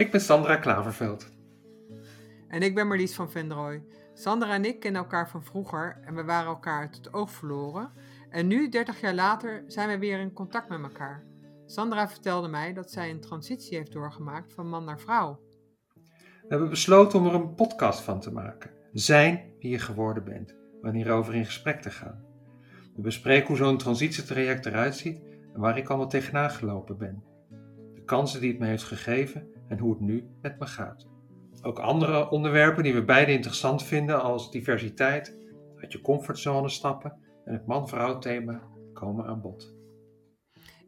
Ik ben Sandra Klaverveld. En ik ben Marlies van Vendrooy. Sandra en ik kennen elkaar van vroeger en we waren elkaar uit het oog verloren. En nu, 30 jaar later, zijn we weer in contact met elkaar. Sandra vertelde mij dat zij een transitie heeft doorgemaakt van man naar vrouw. We hebben besloten om er een podcast van te maken. Zijn wie je geworden bent, wanneer erover in gesprek te gaan. We bespreken hoe zo'n transitietraject eruit ziet en waar ik allemaal tegenaan gelopen ben. De kansen die het me heeft gegeven en hoe het nu met me gaat. Ook andere onderwerpen die we beide interessant vinden als diversiteit, uit je comfortzone stappen en het man-vrouw thema komen aan bod.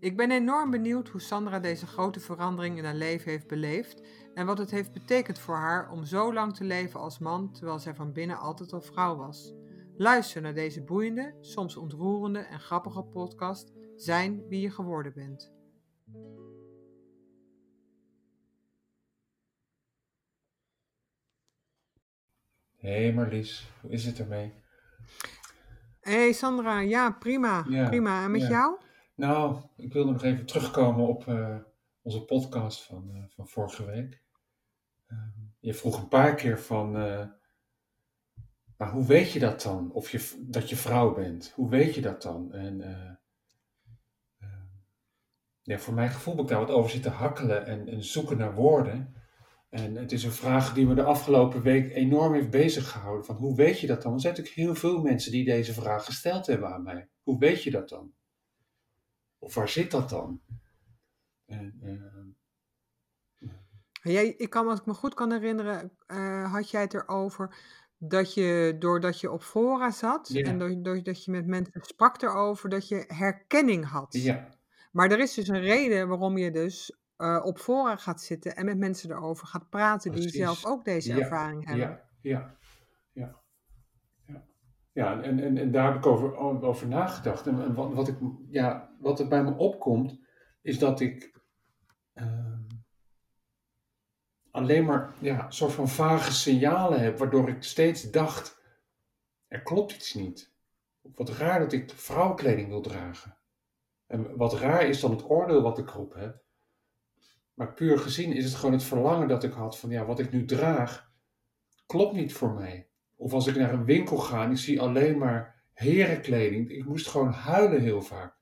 Ik ben enorm benieuwd hoe Sandra deze grote verandering in haar leven heeft beleefd en wat het heeft betekend voor haar om zo lang te leven als man terwijl zij van binnen altijd al vrouw was. Luister naar deze boeiende, soms ontroerende en grappige podcast Zijn wie je geworden bent. Hey Marlies, hoe is het ermee? Hey Sandra, ja prima, Ja, prima. En met ja. jou? Nou, ik wilde nog even terugkomen op eh, onze podcast van, eh, van vorige week. Ehm, je vroeg een paar keer van, eh, maar hoe weet je dat dan? Of je, dat je vrouw bent? Hoe weet je dat dan? En eh, ehm, ja, voor mijn gevoel heb ik daar wat over zitten hakkelen en, en zoeken naar woorden. En het is een vraag die me de afgelopen week enorm heeft bezig gehouden. Van hoe weet je dat dan? Er zijn natuurlijk heel veel mensen die deze vraag gesteld hebben aan mij. Hoe weet je dat dan? Of waar zit dat dan? En, eh, Jij, ik kan, als ik me goed kan herinneren, eh, had jij het erover dat je, doordat je op fora zat Ja. en door- doordat je met mensen sprak erover, dat je herkenning had. ja, Maar er is dus een reden waarom je dus eh, op fora gaat zitten en met mensen erover gaat praten die zelf ook deze Ja, ervaring hebben. ja, ja, ja, ja. Ja, en, en, en daar heb ik over, over nagedacht. En, en wat, wat, ik, ja, wat er bij me opkomt, is dat ik ehm, alleen maar ja, een soort van vage signalen heb, waardoor ik steeds dacht, er klopt iets niet. Wat raar dat ik vrouwenkleding wil dragen. En wat raar is dan het oordeel wat ik erop heb. Maar puur gezien is het gewoon het verlangen dat ik had van ja, wat ik nu draag, klopt niet voor mij. Of als ik naar een winkel ga en ik zie alleen maar herenkleding, ik moest gewoon huilen heel vaak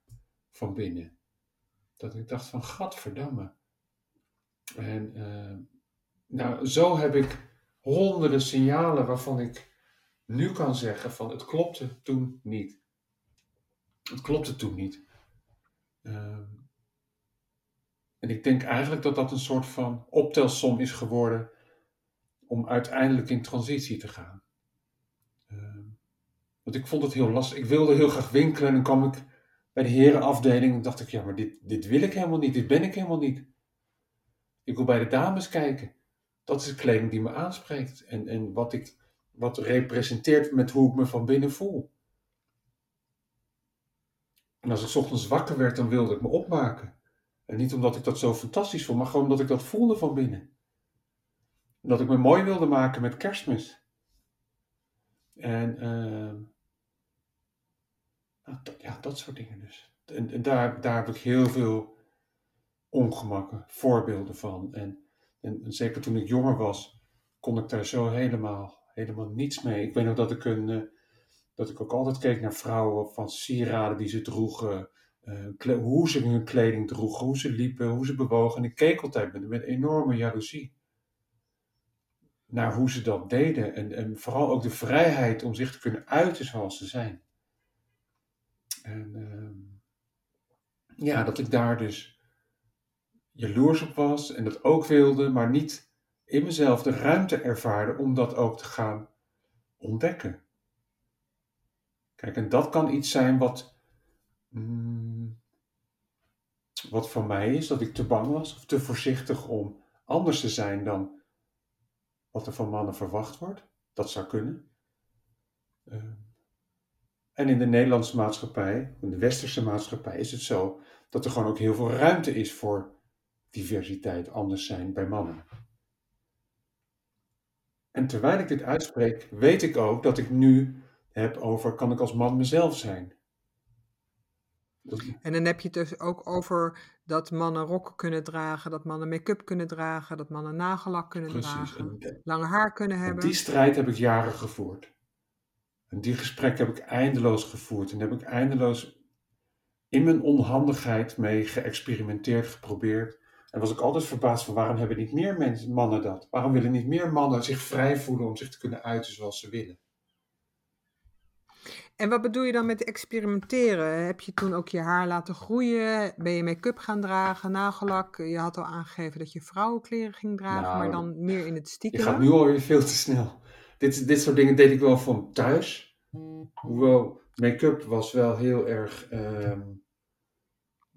van binnen. Dat ik dacht van gadverdamme. En eh, nou, zo heb ik honderden signalen waarvan ik nu kan zeggen van het klopte toen niet. Het klopte toen niet. Ehm, en ik denk eigenlijk dat dat een soort van optelsom is geworden om uiteindelijk in transitie te gaan. Ehm, want ik vond het heel lastig. Ik wilde heel graag winkelen en dan kwam ik bij de herenafdeling en dacht ik, ja, maar dit, dit wil ik helemaal niet, dit ben ik helemaal niet. Ik wil bij de dames kijken. Dat is de kleding die me aanspreekt en, en wat, ik, wat representeert met hoe ik me van binnen voel. En als ik ochtends wakker werd, dan wilde ik me opmaken. En niet omdat ik dat zo fantastisch vond, maar gewoon omdat ik dat voelde van binnen. En dat ik me mooi wilde maken met kerstmis. En ehm, nou, ja, dat soort dingen dus. En, daar, daar heb ik heel veel ongemakken, voorbeelden van. En, en, en zeker toen ik jonger was, kon ik daar zo helemaal, helemaal niets mee. Ik weet nog dat ik, een, eh, dat ik ook altijd keek naar vrouwen van sieraden die ze droegen. Eh, hoe ze hun kleding droegen, hoe ze liepen, hoe ze bewogen. En ik keek altijd met, met enorme jaloezie naar hoe ze dat deden. En, en vooral ook de vrijheid om zich te kunnen uiten zoals ze zijn. En ehm, ja, dat ik daar dus jaloers op was en dat ook wilde, maar niet in mezelf de ruimte ervaarde om dat ook te gaan ontdekken. Kijk, en dat kan iets zijn wat, mm, wat van mij is, dat ik te bang was of te voorzichtig om anders te zijn dan wat er van mannen verwacht wordt. Dat zou kunnen. Ehm, en in de Nederlandse maatschappij, in de westerse maatschappij, is het zo dat er gewoon ook heel veel ruimte is voor diversiteit, anders zijn bij mannen. En terwijl ik dit uitspreek, weet ik ook dat ik nu heb over, kan ik als man mezelf zijn? En dan heb je het dus ook over dat mannen rokken kunnen dragen, dat mannen make-up kunnen dragen, dat mannen nagellak kunnen Precies. dragen, En, lange haar kunnen en hebben. die strijd heb ik jaren gevoerd. En die gesprekken heb ik eindeloos gevoerd. En daar heb ik eindeloos in mijn onhandigheid mee geëxperimenteerd, geprobeerd. En was ik altijd verbaasd van waarom hebben niet meer mensen, mannen dat? Waarom willen niet meer mannen zich vrij voelen om zich te kunnen uiten zoals ze willen? En wat bedoel je dan met experimenteren? Heb je toen ook je haar laten groeien? Ben je make-up gaan dragen, nagellak? Je had al aangegeven dat je vrouwenkleren ging dragen, maar Nou, dan meer in het Je stiekem. gaat nu alweer veel te snel. Dit, dit soort dingen deed ik wel van thuis. Hoewel make-up was wel heel erg. ehm,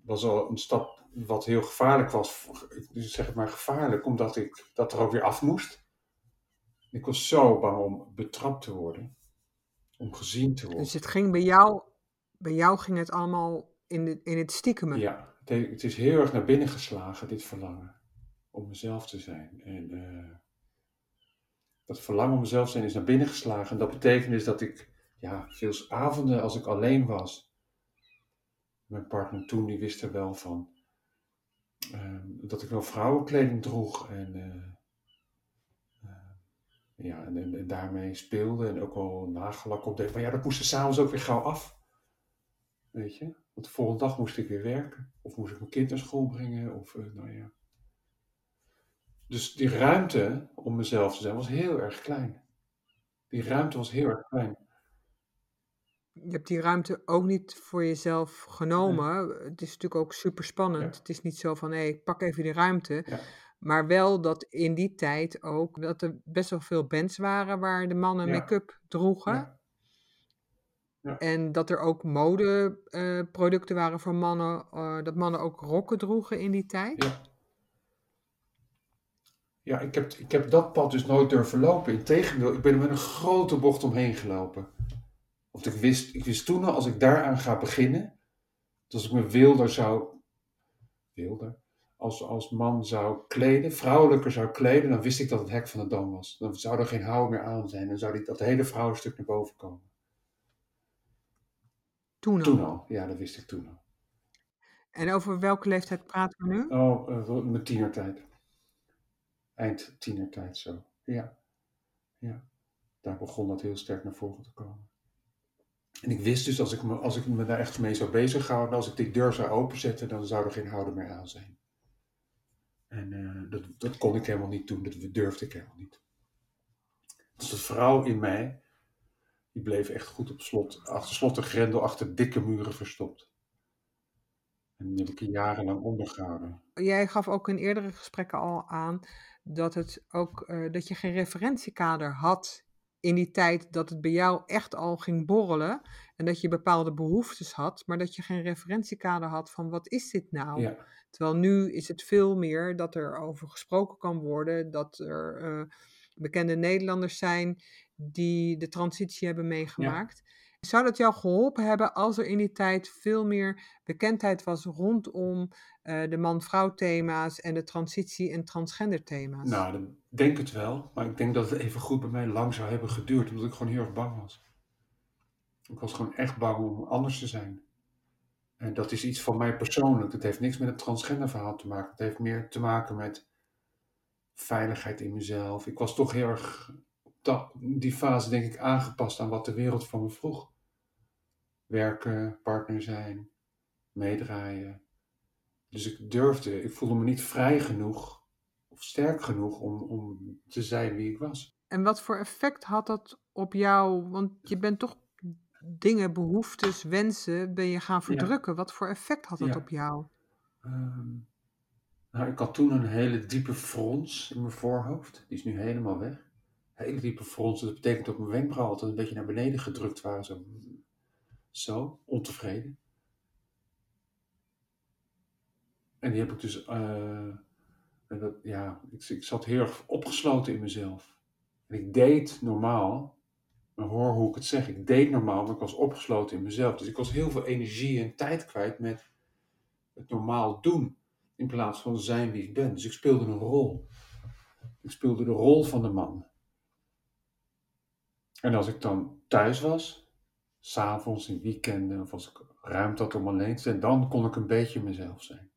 was al een stap wat heel gevaarlijk was. Dus zeg het maar gevaarlijk, omdat ik dat er ook weer af moest. Ik was zo bang om betrapt te worden. Om gezien te worden. Dus het ging bij jou, bij jou ging het allemaal in, de, in het stiekeme. Ja, het, he- het is heel erg naar binnen geslagen, dit verlangen. Om mezelf te zijn. En eh, dat verlangen om mezelf te zijn is naar binnen geslagen. En dat betekent dus dat ik, ja, veel avonden als ik alleen was. Mijn partner toen, die wist er wel van. ehm, dat ik wel vrouwenkleding droeg. En, eh, ja, en, en, en daarmee speelde. En ook wel nagellak opdeed. Maar ja, dat moest er s'avonds ook weer gauw af. Weet je? Want de volgende dag moest ik weer werken. Of moest ik mijn kind naar school brengen. Of, eh, nou ja. Dus die ruimte om mezelf te zijn was heel erg klein. Die ruimte was heel erg klein. Je hebt die ruimte ook niet voor jezelf genomen. Het is natuurlijk ook super spannend. Ja. Het is niet zo van, hé, ik pak even die ruimte. Ja. Maar wel dat in die tijd ook, dat er best wel veel bands waren waar de mannen Ja. make-up droegen. Ja. Ja. En dat er ook modeproducten waren voor mannen, eh, dat mannen ook rokken droegen in die tijd. Ja. Ja, ik heb, ik heb dat pad dus nooit durven lopen. Integendeel, ik ben er met een grote bocht omheen gelopen. Want ik wist, ik wist toen al, als ik daaraan ga beginnen, dat als ik me wilder zou, wilder, als, als man zou kleden, vrouwelijker zou kleden, dan wist ik dat het hek van de dam was. Dan zou er geen hou meer aan zijn. Dan zou die, dat hele vrouwenstuk naar boven komen. Toen al. Toen al, ja, dat wist ik toen al. En over welke leeftijd praten we nu? Oh, wel mijn tienertijd. Eind tienertijd zo. Ja. Ja. Daar begon dat heel sterk naar voren te komen. En ik wist dus, als ik me, als ik me daar echt mee zou bezighouden, als ik die deur zou openzetten, dan zou er geen houden meer aan zijn. En eh, dat, dat kon ik helemaal niet doen, dat durfde ik helemaal niet. Dus de vrouw in mij, die bleef echt goed op slot, achter slot en grendel, achter dikke muren verstopt. En die heb ik jarenlang ondergehouden. Jij gaf ook in eerdere gesprekken al aan dat, het ook, eh, dat je geen referentiekader had in die tijd dat het bij jou echt al ging borrelen. En dat je bepaalde behoeftes had, maar dat je geen referentiekader had van wat is dit nou? Ja. Terwijl nu is het veel meer dat er over gesproken kan worden, dat er eh, bekende Nederlanders zijn die de transitie hebben meegemaakt. Zou dat jou geholpen hebben als er in die tijd veel meer bekendheid was rondom eh, de man-vrouw thema's en de transitie- en transgender thema's? Nou, dan denk het wel. Maar ik denk dat het even goed bij mij lang zou hebben geduurd. Omdat ik gewoon heel erg bang was. Ik was gewoon echt bang om anders te zijn. En dat is iets van mij persoonlijk. Dat heeft niks met het transgender verhaal te maken. Het heeft meer te maken met veiligheid in mezelf. Ik was toch heel erg die fase denk ik aangepast aan wat de wereld van me vroeg. Werken, partner zijn, meedraaien. Dus ik durfde, ik voelde me niet vrij genoeg of sterk genoeg om, om te zijn wie ik was. En wat voor effect had dat op jou? Want je bent toch dingen, behoeftes, wensen, ben je gaan verdrukken. Wat voor effect had dat Ja. op jou? Ehm, nou, ik had toen een hele diepe frons in mijn voorhoofd. Die is nu helemaal weg. Hele diepe frons. Dat betekent dat mijn wenkbrauwen altijd een beetje naar beneden gedrukt waren. Zo, zo ontevreden. En die heb ik dus, eh, dat, ja, ik, ik zat heel erg opgesloten in mezelf. En ik deed normaal, maar hoor hoe ik het zeg, ik deed normaal, maar ik was opgesloten in mezelf. Dus ik was heel veel energie en tijd kwijt met het normaal doen, in plaats van zijn wie ik ben. Dus ik speelde een rol. Ik speelde de rol van de man. En als ik dan thuis was, s'avonds, in weekenden, of als ik ruimte had om alleen te zijn, dan kon ik een beetje mezelf zijn.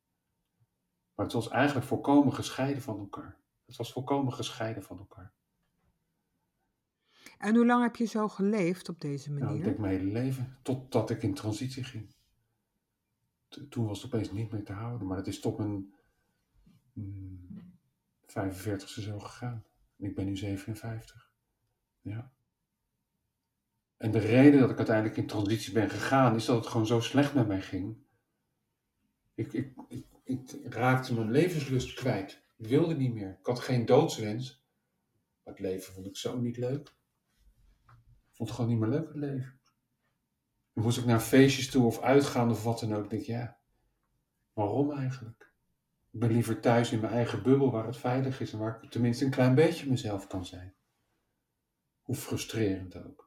Maar het was eigenlijk volkomen gescheiden van elkaar. Het was volkomen gescheiden van elkaar. En hoe lang heb je zo geleefd op deze Nou, ik manier? denk mijn hele leven, totdat ik in transitie ging. Toen was het opeens niet meer te houden, maar het is tot mijn mm, 45ste zo gegaan. En ik ben nu 57. Ja. En de reden dat ik uiteindelijk in transitie ben gegaan, is dat het gewoon zo slecht met mij ging. Ik, ik, ik, raakte mijn levenslust kwijt. Ik wilde niet meer. Ik had geen doodswens. Het leven vond ik zo niet leuk. Ik vond het gewoon niet meer leuk, het leven. Dan moest ik naar feestjes toe of uitgaan of wat dan ook. Ik denk, ja, waarom eigenlijk? Ik ben liever thuis in mijn eigen bubbel waar het veilig is en waar ik tenminste een klein beetje mezelf kan zijn. Hoe frustrerend ook.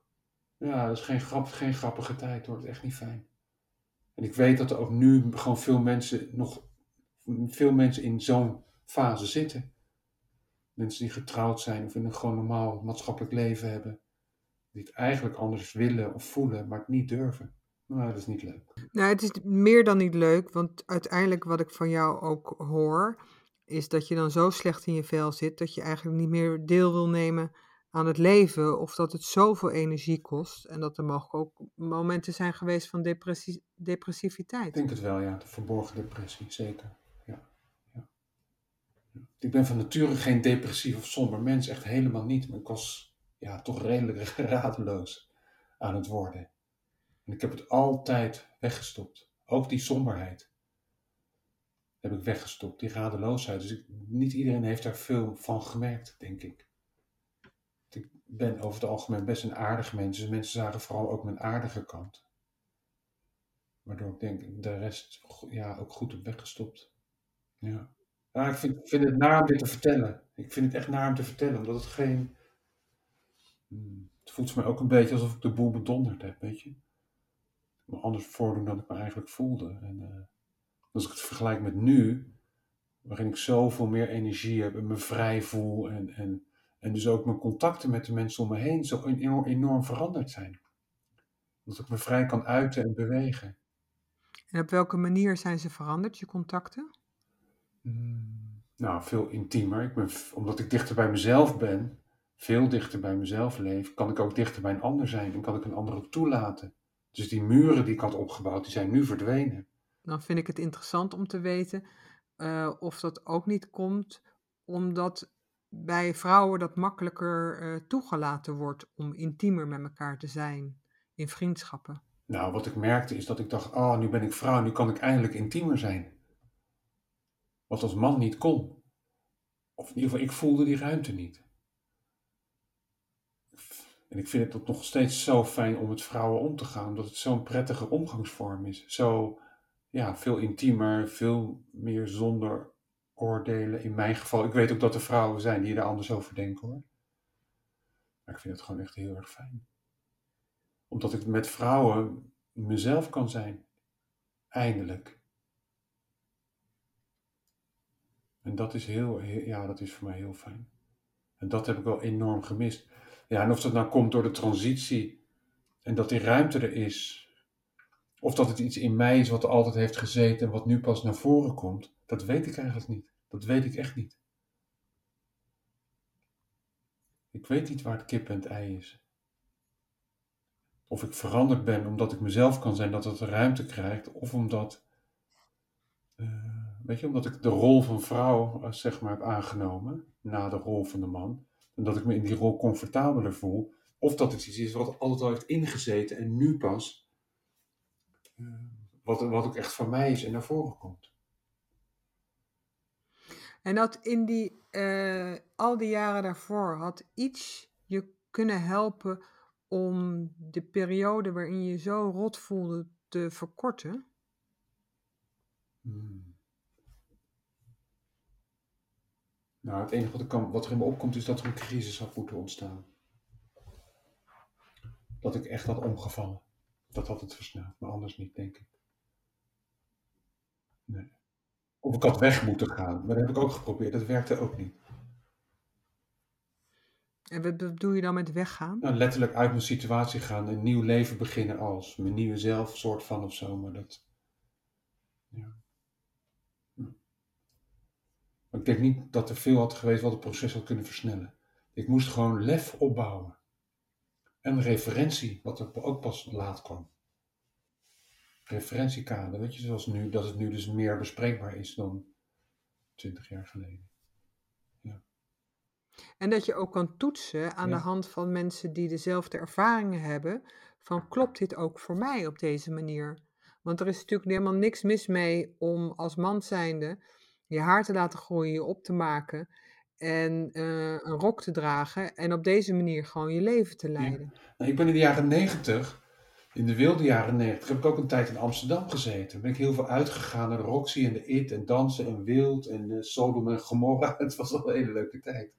Ja, dat is geen, grap, geen grappige tijd hoor, het is echt niet fijn. En ik weet dat er ook nu gewoon veel mensen nog, veel mensen in zo'n fase zitten. Mensen die getrouwd zijn of in een gewoon normaal maatschappelijk leven hebben. Die het eigenlijk anders willen of voelen, maar het niet durven. Nou, dat is niet leuk. Nou, het is meer dan niet leuk, want uiteindelijk wat ik van jou ook hoor, is dat je dan zo slecht in je vel zit dat je eigenlijk niet meer deel wil nemen aan het leven of dat het zoveel energie kost en dat er mogelijk ook momenten zijn geweest van depressie, Ik depressiviteit. denk het wel, ja. De verborgen depressie, zeker. Ja. Ja. Ik ben van nature geen depressief of somber mens, echt helemaal niet. Maar ik was ja, toch redelijk radeloos aan het worden. En ik heb het altijd weggestopt. Ook die somberheid heb ik weggestopt, die radeloosheid. Dus ik, niet iedereen heeft daar veel van gemerkt, denk ik. Ik ben over het algemeen best een aardig mens. Dus mensen zagen vooral ook mijn aardige kant. Waardoor ik denk, de rest ja, ook goed heb weggestopt. Ja. Ja, ik vind, vind het naar om dit te vertellen. Ik vind het echt naar om te vertellen, omdat het geen... Hmm, Het voelt voor mij ook een beetje alsof ik de boel bedonderd heb, weet je. Me anders voordoen dan ik me eigenlijk voelde. En eh, als ik het vergelijk met nu, waarin ik zoveel meer energie heb en me vrij voel en, en, en dus ook mijn contacten met de mensen om me heen zo enorm, veranderd zijn. Dat ik me vrij kan uiten en bewegen. En op welke manier zijn ze veranderd, je contacten? Mm, Nou, veel intiemer. Ik ben, omdat ik dichter bij mezelf ben, veel dichter bij mezelf leef, kan ik ook dichter bij een ander zijn en kan ik een ander ook toelaten. Dus die muren die ik had opgebouwd, die zijn nu verdwenen. Dan vind ik het interessant om te weten eh, of dat ook niet komt omdat bij vrouwen dat makkelijker eh, toegelaten wordt om intiemer met elkaar te zijn in vriendschappen. Nou, wat ik merkte is dat ik dacht, oh, nu ben ik vrouw, nu kan ik eindelijk intiemer zijn. Wat als man niet kon. Of in ieder geval, ik voelde die ruimte niet. En ik vind het nog steeds zo fijn om met vrouwen om te gaan, omdat het zo'n prettige omgangsvorm is. Zo, ja, veel intiemer, veel meer zonder oordelen. In mijn geval, ik weet ook dat er vrouwen zijn die er anders over denken hoor. Maar ik vind het gewoon echt heel erg fijn. Omdat ik met vrouwen mezelf kan zijn. Eindelijk. En dat is heel, heel- ja, dat is voor mij heel fijn. En dat heb ik wel enorm gemist. Ja, en of dat nou komt door de transitie en dat die ruimte er is, of dat het iets in mij is wat altijd heeft gezeten en wat nu pas naar voren komt, dat weet ik eigenlijk niet. Dat weet ik echt niet. Ik weet niet waar het kip en het ei is. Of ik veranderd ben omdat ik mezelf kan zijn, dat het ruimte krijgt, of omdat, eh, weet je, omdat ik de rol van vrouw, eh, zeg maar, heb aangenomen, na de rol van de man. En dat ik me in die rol comfortabeler voel. Of dat het iets is wat altijd al heeft ingezeten en nu pas, wat, wat ook echt van mij is en naar voren komt. En dat in die, eh, al die jaren daarvoor had iets je kunnen helpen om de periode waarin je zo rot voelde te verkorten. Hmm. Nou, het enige wat, ik kan, wat er in me opkomt is dat er een crisis had moeten ontstaan. Dat ik echt had omgevallen. Dat had het versneld, maar anders niet, denk ik. Nee. Of ik had weg moeten gaan, maar dat heb ik ook geprobeerd. Dat werkte ook niet. En wat bedoel je dan met weggaan? Nou, letterlijk uit mijn situatie gaan, een nieuw leven beginnen als mijn nieuwe zelf, soort van of zo, maar dat. Ja. Hm. Maar ik denk niet dat er veel had geweest wat het proces had kunnen versnellen. Ik moest gewoon lef opbouwen. En referentie, wat er ook pas laat kwam. Referentiekader, weet je, zoals nu, dat het nu dus meer bespreekbaar is dan twintig jaar geleden. Ja. En dat je ook kan toetsen aan de hand van mensen die dezelfde ervaringen hebben, van klopt dit ook voor mij op deze manier? Want er is natuurlijk helemaal niks mis mee om als man zijnde je haar te laten groeien, je op te maken en eh, een rok te dragen en op deze manier gewoon je leven te leiden. Nou, ik ben in de jaren negentig, in de wilde jaren negentig, heb ik ook een tijd in Amsterdam gezeten. Ben ik heel veel uitgegaan naar Roxy en de It en dansen en wild en uh, Sodom en Gomorra. Het was wel een hele leuke tijd.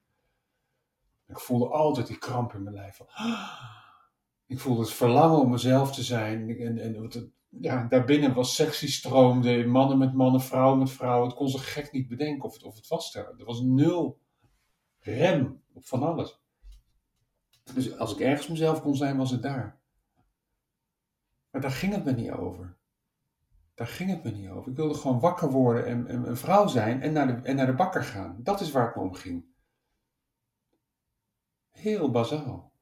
Ik voelde altijd die kramp in mijn lijf. Van, ik voelde het verlangen om mezelf te zijn. En, en wat het, ja, daarbinnen was sexy stroomde, mannen met mannen, vrouwen met vrouwen. Het kon ze gek niet bedenken of het, of het was er. Er was nul rem op van alles. Dus als ik ergens mezelf kon zijn, was het daar. Maar daar ging het me niet over. Daar ging het me niet over. Ik wilde gewoon wakker worden en, en een vrouw zijn en naar, de, en naar de bakker gaan. Dat is waar het me om ging. Heel bazaal.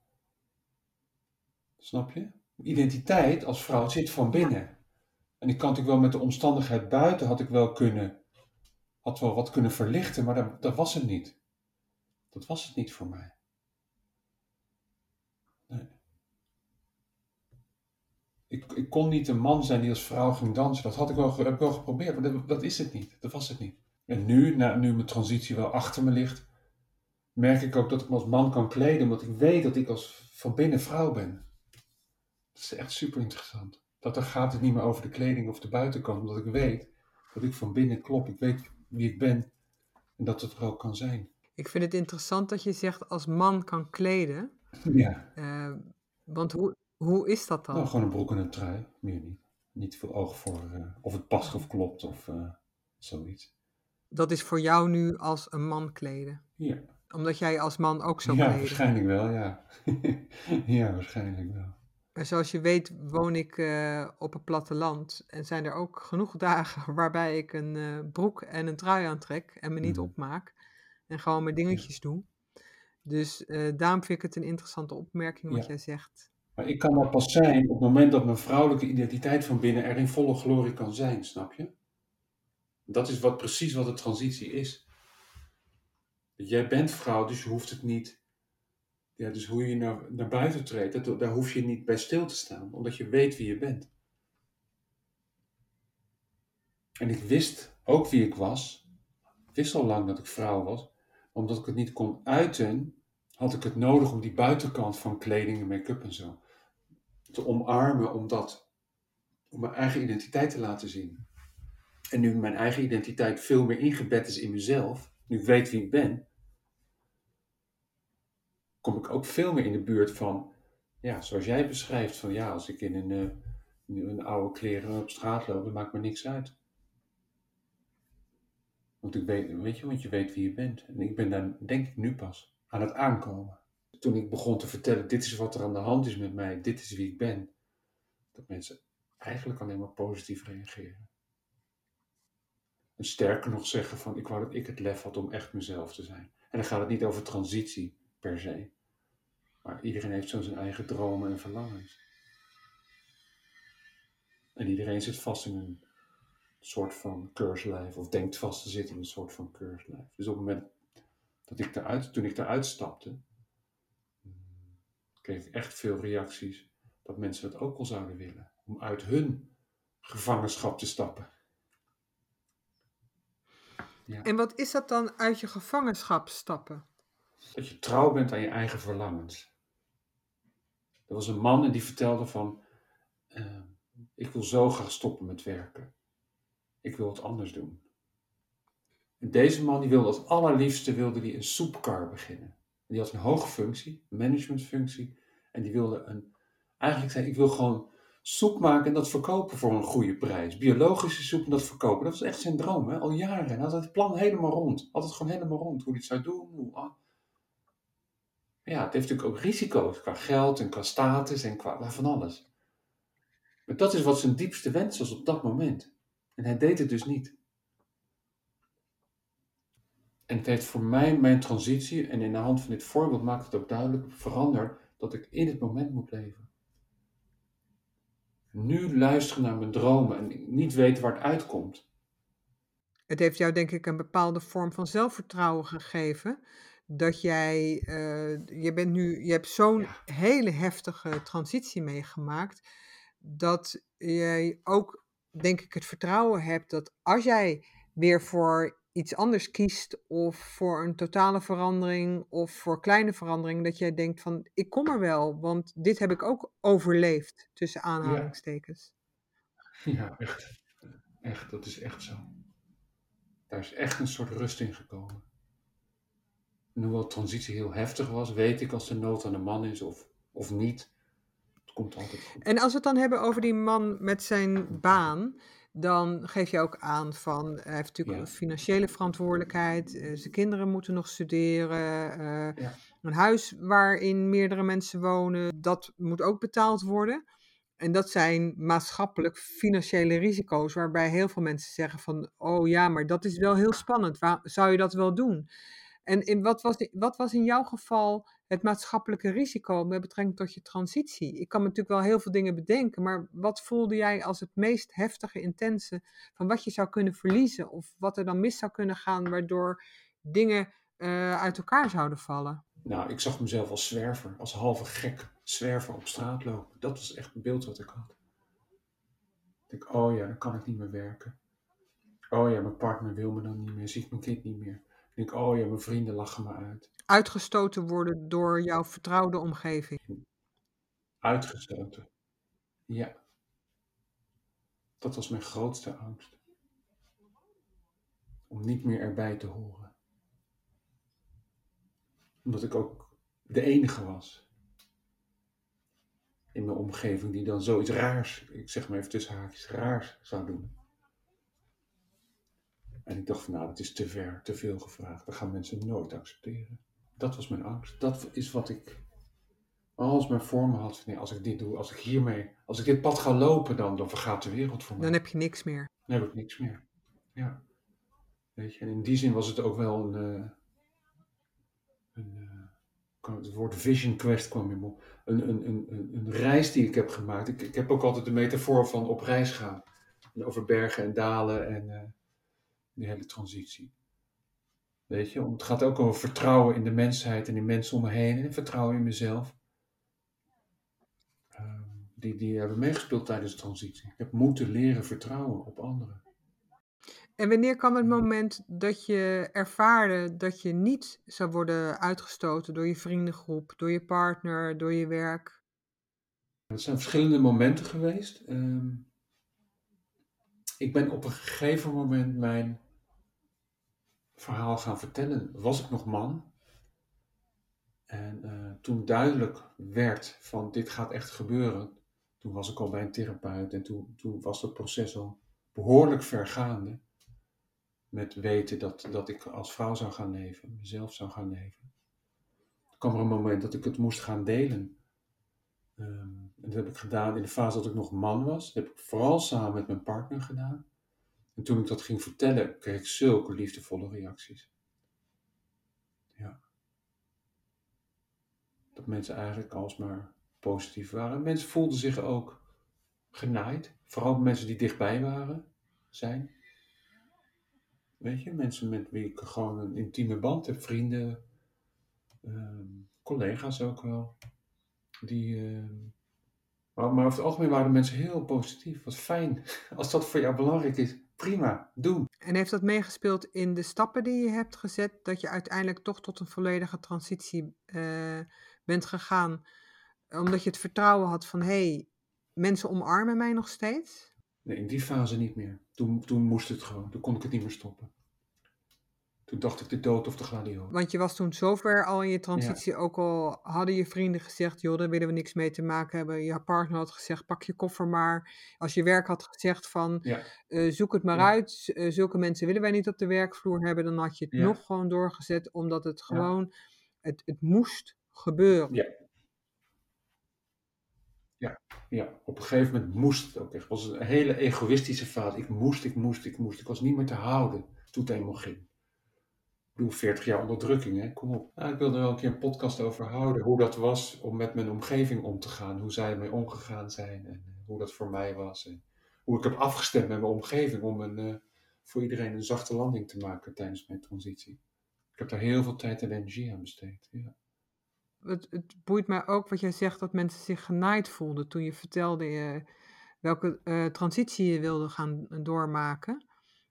Snap je? Identiteit als vrouw zit van binnen. En ik kan natuurlijk wel met de omstandigheid buiten, had ik wel kunnen, had wel wat kunnen verlichten, maar dat was het niet. Dat was het niet voor mij. Nee. Ik, ik kon niet een man zijn die als vrouw ging dansen. Dat had ik wel, heb ik wel geprobeerd, maar dat, dat is het niet. Dat was het niet. En nu, na, nu mijn transitie wel achter me ligt, merk ik ook dat ik me als man kan kleden, omdat ik weet dat ik als van binnen vrouw ben. Dat is echt super interessant. Dat er gaat het niet meer over de kleding of de buitenkant, omdat ik weet dat ik van binnen klop. Ik weet wie ik ben en dat het er ook kan zijn. Ik vind het interessant dat je zegt als man kan kleden. Ja. Uh, want hoe, hoe is dat dan? Nou, gewoon een broek en een trui, meer niet. Niet veel oog voor uh, of het past of klopt of uh, zoiets. Dat is voor jou nu als een man kleden? Ja. Omdat jij als man ook zo ja, kleden? Ja, waarschijnlijk wel, ja. ja, waarschijnlijk wel. En zoals je weet woon ik uh, op het platteland en zijn er ook genoeg dagen waarbij ik een broek en een trui aantrek en me niet mm. opmaak en gewoon mijn dingetjes ja. doe. Dus uh, daarom vind ik het een interessante opmerking wat ja. jij zegt. Maar ik kan dat pas zijn op het moment dat mijn vrouwelijke identiteit van binnen er in volle glorie kan zijn, snap je? Dat is wat, precies wat de transitie is. Jij bent vrouw, dus je hoeft het niet ja, dus hoe je naar, naar buiten treedt, dat, daar hoef je niet bij stil te staan, omdat je weet wie je bent. En ik wist ook wie ik was. Ik wist al lang dat ik vrouw was. Omdat ik het niet kon uiten, had ik het nodig om die buitenkant van kleding en make-up en zo te omarmen, om dat, om mijn eigen identiteit te laten zien. En nu mijn eigen identiteit veel meer ingebed is in mezelf, nu ik weet wie ik ben, kom ik ook veel meer in de buurt van, ja, zoals jij beschrijft, van ja, als ik in een, in een oude kleren op straat loop, dan maakt me niks uit. Want ik weet, weet je, want je weet wie je bent. En ik ben daar, denk ik, nu pas aan het aankomen. Toen ik begon te vertellen, dit is wat er aan de hand is met mij, dit is wie ik ben, dat mensen eigenlijk alleen maar positief reageren. En sterker nog zeggen van, ik wou dat ik het lef had om echt mezelf te zijn. En dan gaat het niet over transitie per se. Maar iedereen heeft zo zijn eigen dromen en verlangens. En iedereen zit vast in een soort van keurslijf, of denkt vast te zitten in een soort van keurslijf. Dus op het moment dat ik eruit, toen ik eruit stapte, kreeg ik echt veel reacties dat mensen dat ook al zouden willen. Om uit hun gevangenschap te stappen. Ja. En wat is dat dan uit je gevangenschap stappen? Dat je trouw bent aan je eigen verlangens. Er was een man en die vertelde van, uh, ik wil zo graag stoppen met werken. Ik wil het anders doen. En deze man die wilde als allerliefste wilde die een soepkar beginnen. En die had een hoge functie, een managementfunctie. En die wilde een, eigenlijk zei ik wil gewoon soep maken en dat verkopen voor een goede prijs. Biologische soep en dat verkopen. Dat was echt zijn droom, hè? al jaren. En hij had het plan helemaal rond. Altijd gewoon helemaal rond. Hoe hij het zou doen. Ah. Ja, het heeft natuurlijk ook risico's qua geld en qua status en qua van alles. Maar dat is wat zijn diepste wens was op dat moment. En hij deed het dus niet. En het heeft voor mij mijn transitie, en in de hand van dit voorbeeld maakt het ook duidelijk, veranderd dat ik in het moment moet leven. Nu luisteren naar mijn dromen en niet weten waar het uitkomt. Het heeft jou denk ik een bepaalde vorm van zelfvertrouwen gegeven. Dat jij, uh, je bent nu, je hebt zo'n hele heftige transitie meegemaakt. Dat jij ook, denk ik, het vertrouwen hebt dat als jij weer voor iets anders kiest of voor een totale verandering of voor kleine verandering, dat jij denkt van ik kom er wel, want dit heb ik ook overleefd, tussen aanhalingstekens. Ja, ja echt. Echt, dat is echt zo. Daar is echt een soort rust in gekomen. En hoewel de transitie heel heftig was, weet ik als de nood aan de man is of, of niet, komt altijd goed. En als we het dan hebben over die man met zijn baan, dan geef je ook aan van, hij heeft natuurlijk een financiële verantwoordelijkheid, uh, zijn kinderen moeten nog studeren, uh, een huis waarin meerdere mensen wonen, dat moet ook betaald worden. En dat zijn maatschappelijk financiële risico's, waarbij heel veel mensen zeggen van, oh ja, maar dat is wel heel spannend, Waar, zou je dat wel doen? En in, wat, was, wat was in jouw geval het maatschappelijke risico met betrekking tot je transitie? Ik kan natuurlijk wel heel veel dingen bedenken, maar wat voelde jij als het meest heftige, intense van wat je zou kunnen verliezen of wat er dan mis zou kunnen gaan waardoor dingen uh, uit elkaar zouden vallen? Nou, ik zag mezelf als zwerver, als halve gek zwerver op straat lopen. Dat was echt een beeld wat ik had. Ik denk, oh ja, dan kan ik niet meer werken. Oh ja, mijn partner wil me dan niet meer, ziet mijn kind niet meer. Ik denk, oh ja, mijn vrienden lachen me uit. Uitgestoten worden door jouw vertrouwde omgeving. Uitgestoten. Ja. Dat was mijn grootste angst. Om niet meer erbij te horen. Omdat ik ook de enige was. In mijn omgeving die dan zoiets raars, ik zeg maar even tussen haakjes, raars zou doen. En ik dacht van nou, dat is te ver, te veel gevraagd. Dat gaan mensen nooit accepteren. Dat was mijn angst. Dat is wat ik als mijn voor me had. Nee, als ik dit doe, als ik hiermee, als ik dit pad ga lopen, dan, dan vergaat de wereld voor mij. Dan heb je niks meer. Dan heb ik niks meer. Ja. Weet je, en in die zin was het ook wel een, uh, een uh, het woord vision quest kwam in me een, een, een, een, reis die ik heb gemaakt. Ik, ik heb ook altijd de metafoor van op reis gaan. En over bergen en dalen en uh, die hele transitie. Weet je, het gaat ook over vertrouwen in de mensheid en in mensen om me heen en vertrouwen in mezelf. Uh, die, die hebben meegespeeld tijdens de transitie. Ik heb moeten leren vertrouwen op anderen. En wanneer kwam het moment dat je ervaarde dat je niet zou worden uitgestoten door je vriendengroep, door je partner, door je werk? Het zijn verschillende momenten geweest. Uh, ik ben op een gegeven moment mijn verhaal gaan vertellen, was ik nog man. En uh, toen duidelijk werd van dit gaat echt gebeuren, toen was ik al bij een therapeut en toen, toen was het proces al behoorlijk vergaande. Met weten dat, dat ik als vrouw zou gaan leven, mezelf zou gaan leven. Toen kwam er een moment dat ik het moest gaan delen. Um, en dat heb ik gedaan in de fase dat ik nog man was. Dat heb ik vooral samen met mijn partner gedaan. En toen ik dat ging vertellen, kreeg ik zulke liefdevolle reacties. Ja. Dat mensen eigenlijk alsmaar positief waren. Mensen voelden zich ook genaaid. Vooral mensen die dichtbij waren, zijn. Weet je, mensen met wie ik gewoon een intieme band heb. Vrienden, uh, collega's ook wel. Die, uh, maar, maar over het algemeen waren de mensen heel positief. Wat fijn. Als dat voor jou belangrijk is, prima, doen. En heeft dat meegespeeld in de stappen die je hebt gezet, dat je uiteindelijk toch tot een volledige transitie uh, bent gegaan, omdat je het vertrouwen had van, hé, hey, mensen omarmen mij nog steeds? Nee, in die fase niet meer. Toen, toen moest het gewoon, toen kon ik het niet meer stoppen. Toen dacht ik de dood of de gladiolen. Want je was toen zover al in je transitie, ook al hadden je vrienden gezegd, joh, daar willen we niks mee te maken hebben. Je partner had gezegd, pak je koffer maar. Als je werk had gezegd van, ja. uh, zoek het maar ja. uit. Uh, zulke mensen willen wij niet op de werkvloer hebben. Dan had je het nog gewoon doorgezet, omdat het gewoon, het, het moest gebeuren. Ja. Ja, ja, op een gegeven moment moest het ook echt. Het was een hele egoïstische fase. Ik moest, ik moest, ik moest. Ik was niet meer te houden toen het eenmaal ging bedoel, 40 jaar onderdrukking, hè? kom op. Nou, ik wilde er wel een keer een podcast over houden, hoe dat was om met mijn omgeving om te gaan, hoe zij ermee omgegaan zijn en eh, hoe dat voor mij was. En hoe ik heb afgestemd met mijn omgeving om een, uh, voor iedereen een zachte landing te maken tijdens mijn transitie. Ik heb daar heel veel tijd en energie aan besteed. Ja. Het, het boeit mij ook wat jij zegt dat mensen zich genaaid voelden toen je vertelde uh, welke uh, transitie je wilde gaan doormaken.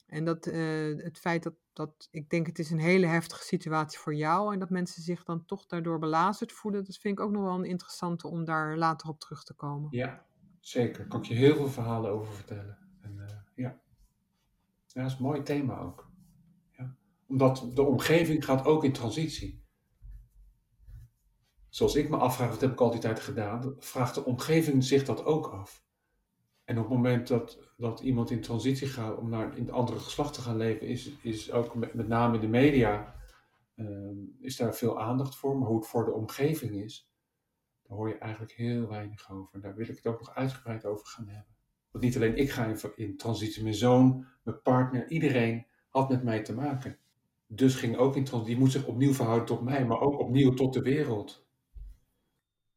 En dat het feit dat, dat, ik denk het is een hele heftige situatie voor jou en dat mensen zich dan toch daardoor belazerd voelen, dat vind ik ook nog wel een interessante om daar later op terug te komen. Ja, zeker. Kan ik je heel veel verhalen over vertellen. En, uh, ja. ja, dat is een mooi thema ook. Ja. Omdat de omgeving gaat ook in transitie. Zoals ik me afvraag, wat heb ik al die tijd gedaan, vraagt de omgeving zich dat ook af. En op het moment dat, dat iemand in transitie gaat om naar in het andere geslacht te gaan leven, is, is ook met, met name in de media, uh, is daar veel aandacht voor. Maar hoe het voor de omgeving is, daar hoor je eigenlijk heel weinig over. Daar wil ik het ook nog uitgebreid over gaan hebben. Want niet alleen ik ga in, in transitie, mijn zoon, mijn partner, iedereen had met mij te maken. Dus ging ook in transitie, die moet zich opnieuw verhouden tot mij, maar ook opnieuw tot de wereld.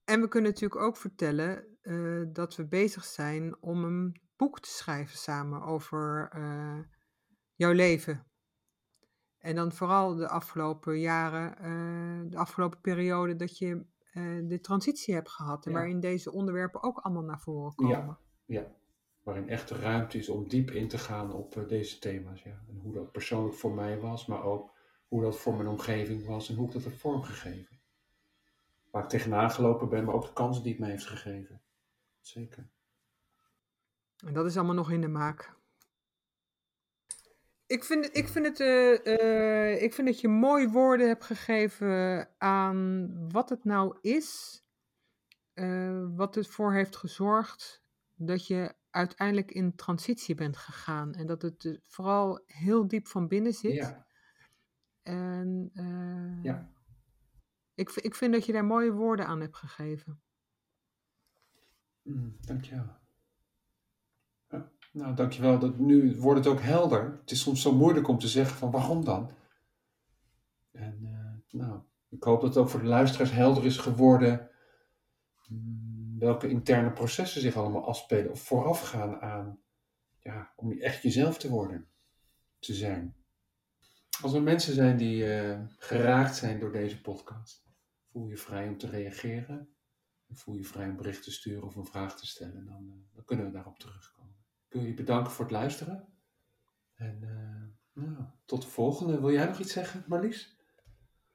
En we kunnen natuurlijk ook vertellen uh, dat we bezig zijn om een boek te schrijven samen over uh, jouw leven. En dan vooral de afgelopen jaren, uh, de afgelopen periode dat je de transitie hebt gehad. En Ja. waarin deze onderwerpen ook allemaal naar voren komen. Ja, ja. Waarin echt ruimte is om diep in te gaan op eh, deze thema's. Ja. En hoe dat persoonlijk voor mij was, maar ook hoe dat voor mijn omgeving was en hoe ik dat heb vormgegeven. Waar ik tegenaan gelopen ben, maar ook de kansen die het mij heeft gegeven. Zeker. En dat is allemaal nog in de maak. Ik vind, ik, vind het, eh, eh, ik vind dat je mooi woorden hebt gegeven aan wat het nou is, eh, wat ervoor heeft gezorgd dat je uiteindelijk in transitie bent gegaan. En dat het vooral heel diep van binnen zit. Ja, En ja. ik, ik vind dat je daar mooie woorden aan hebt gegeven. Mm, dankjewel. Nou, dankjewel. Dat, nu wordt het ook helder. Het is soms zo moeilijk om te zeggen van waarom dan? En eh, nou, ik hoop dat het ook voor de luisteraars helder is geworden mm, welke interne processen zich allemaal afspelen of voorafgaan aan ja, om echt jezelf te worden, te zijn. Als er mensen zijn die eh, geraakt zijn door deze podcast, voel je vrij om te reageren. Voel je vrij om bericht te sturen of een vraag te stellen. Dan, eh, dan kunnen we daarop terugkomen. Ik wil je bedanken voor het luisteren. En eh, nou, tot de volgende. Wil jij nog iets zeggen, Marlies?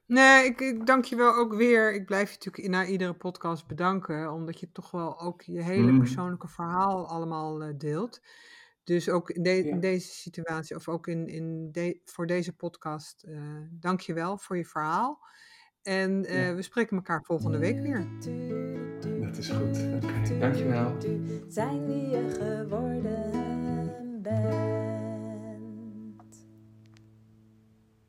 Nee, ik, ik dank je wel ook weer. Ik blijf je natuurlijk na iedere podcast bedanken, omdat je toch wel ook je hele Mm. persoonlijke verhaal allemaal eh, deelt. Dus ook in, de- Ja. in deze situatie, of ook in, in de, voor deze podcast, eh dank je wel voor je verhaal. En eh, Ja. we spreken elkaar volgende week weer. Dat is goed. Oké, dankjewel. Zijn wie je geworden bent.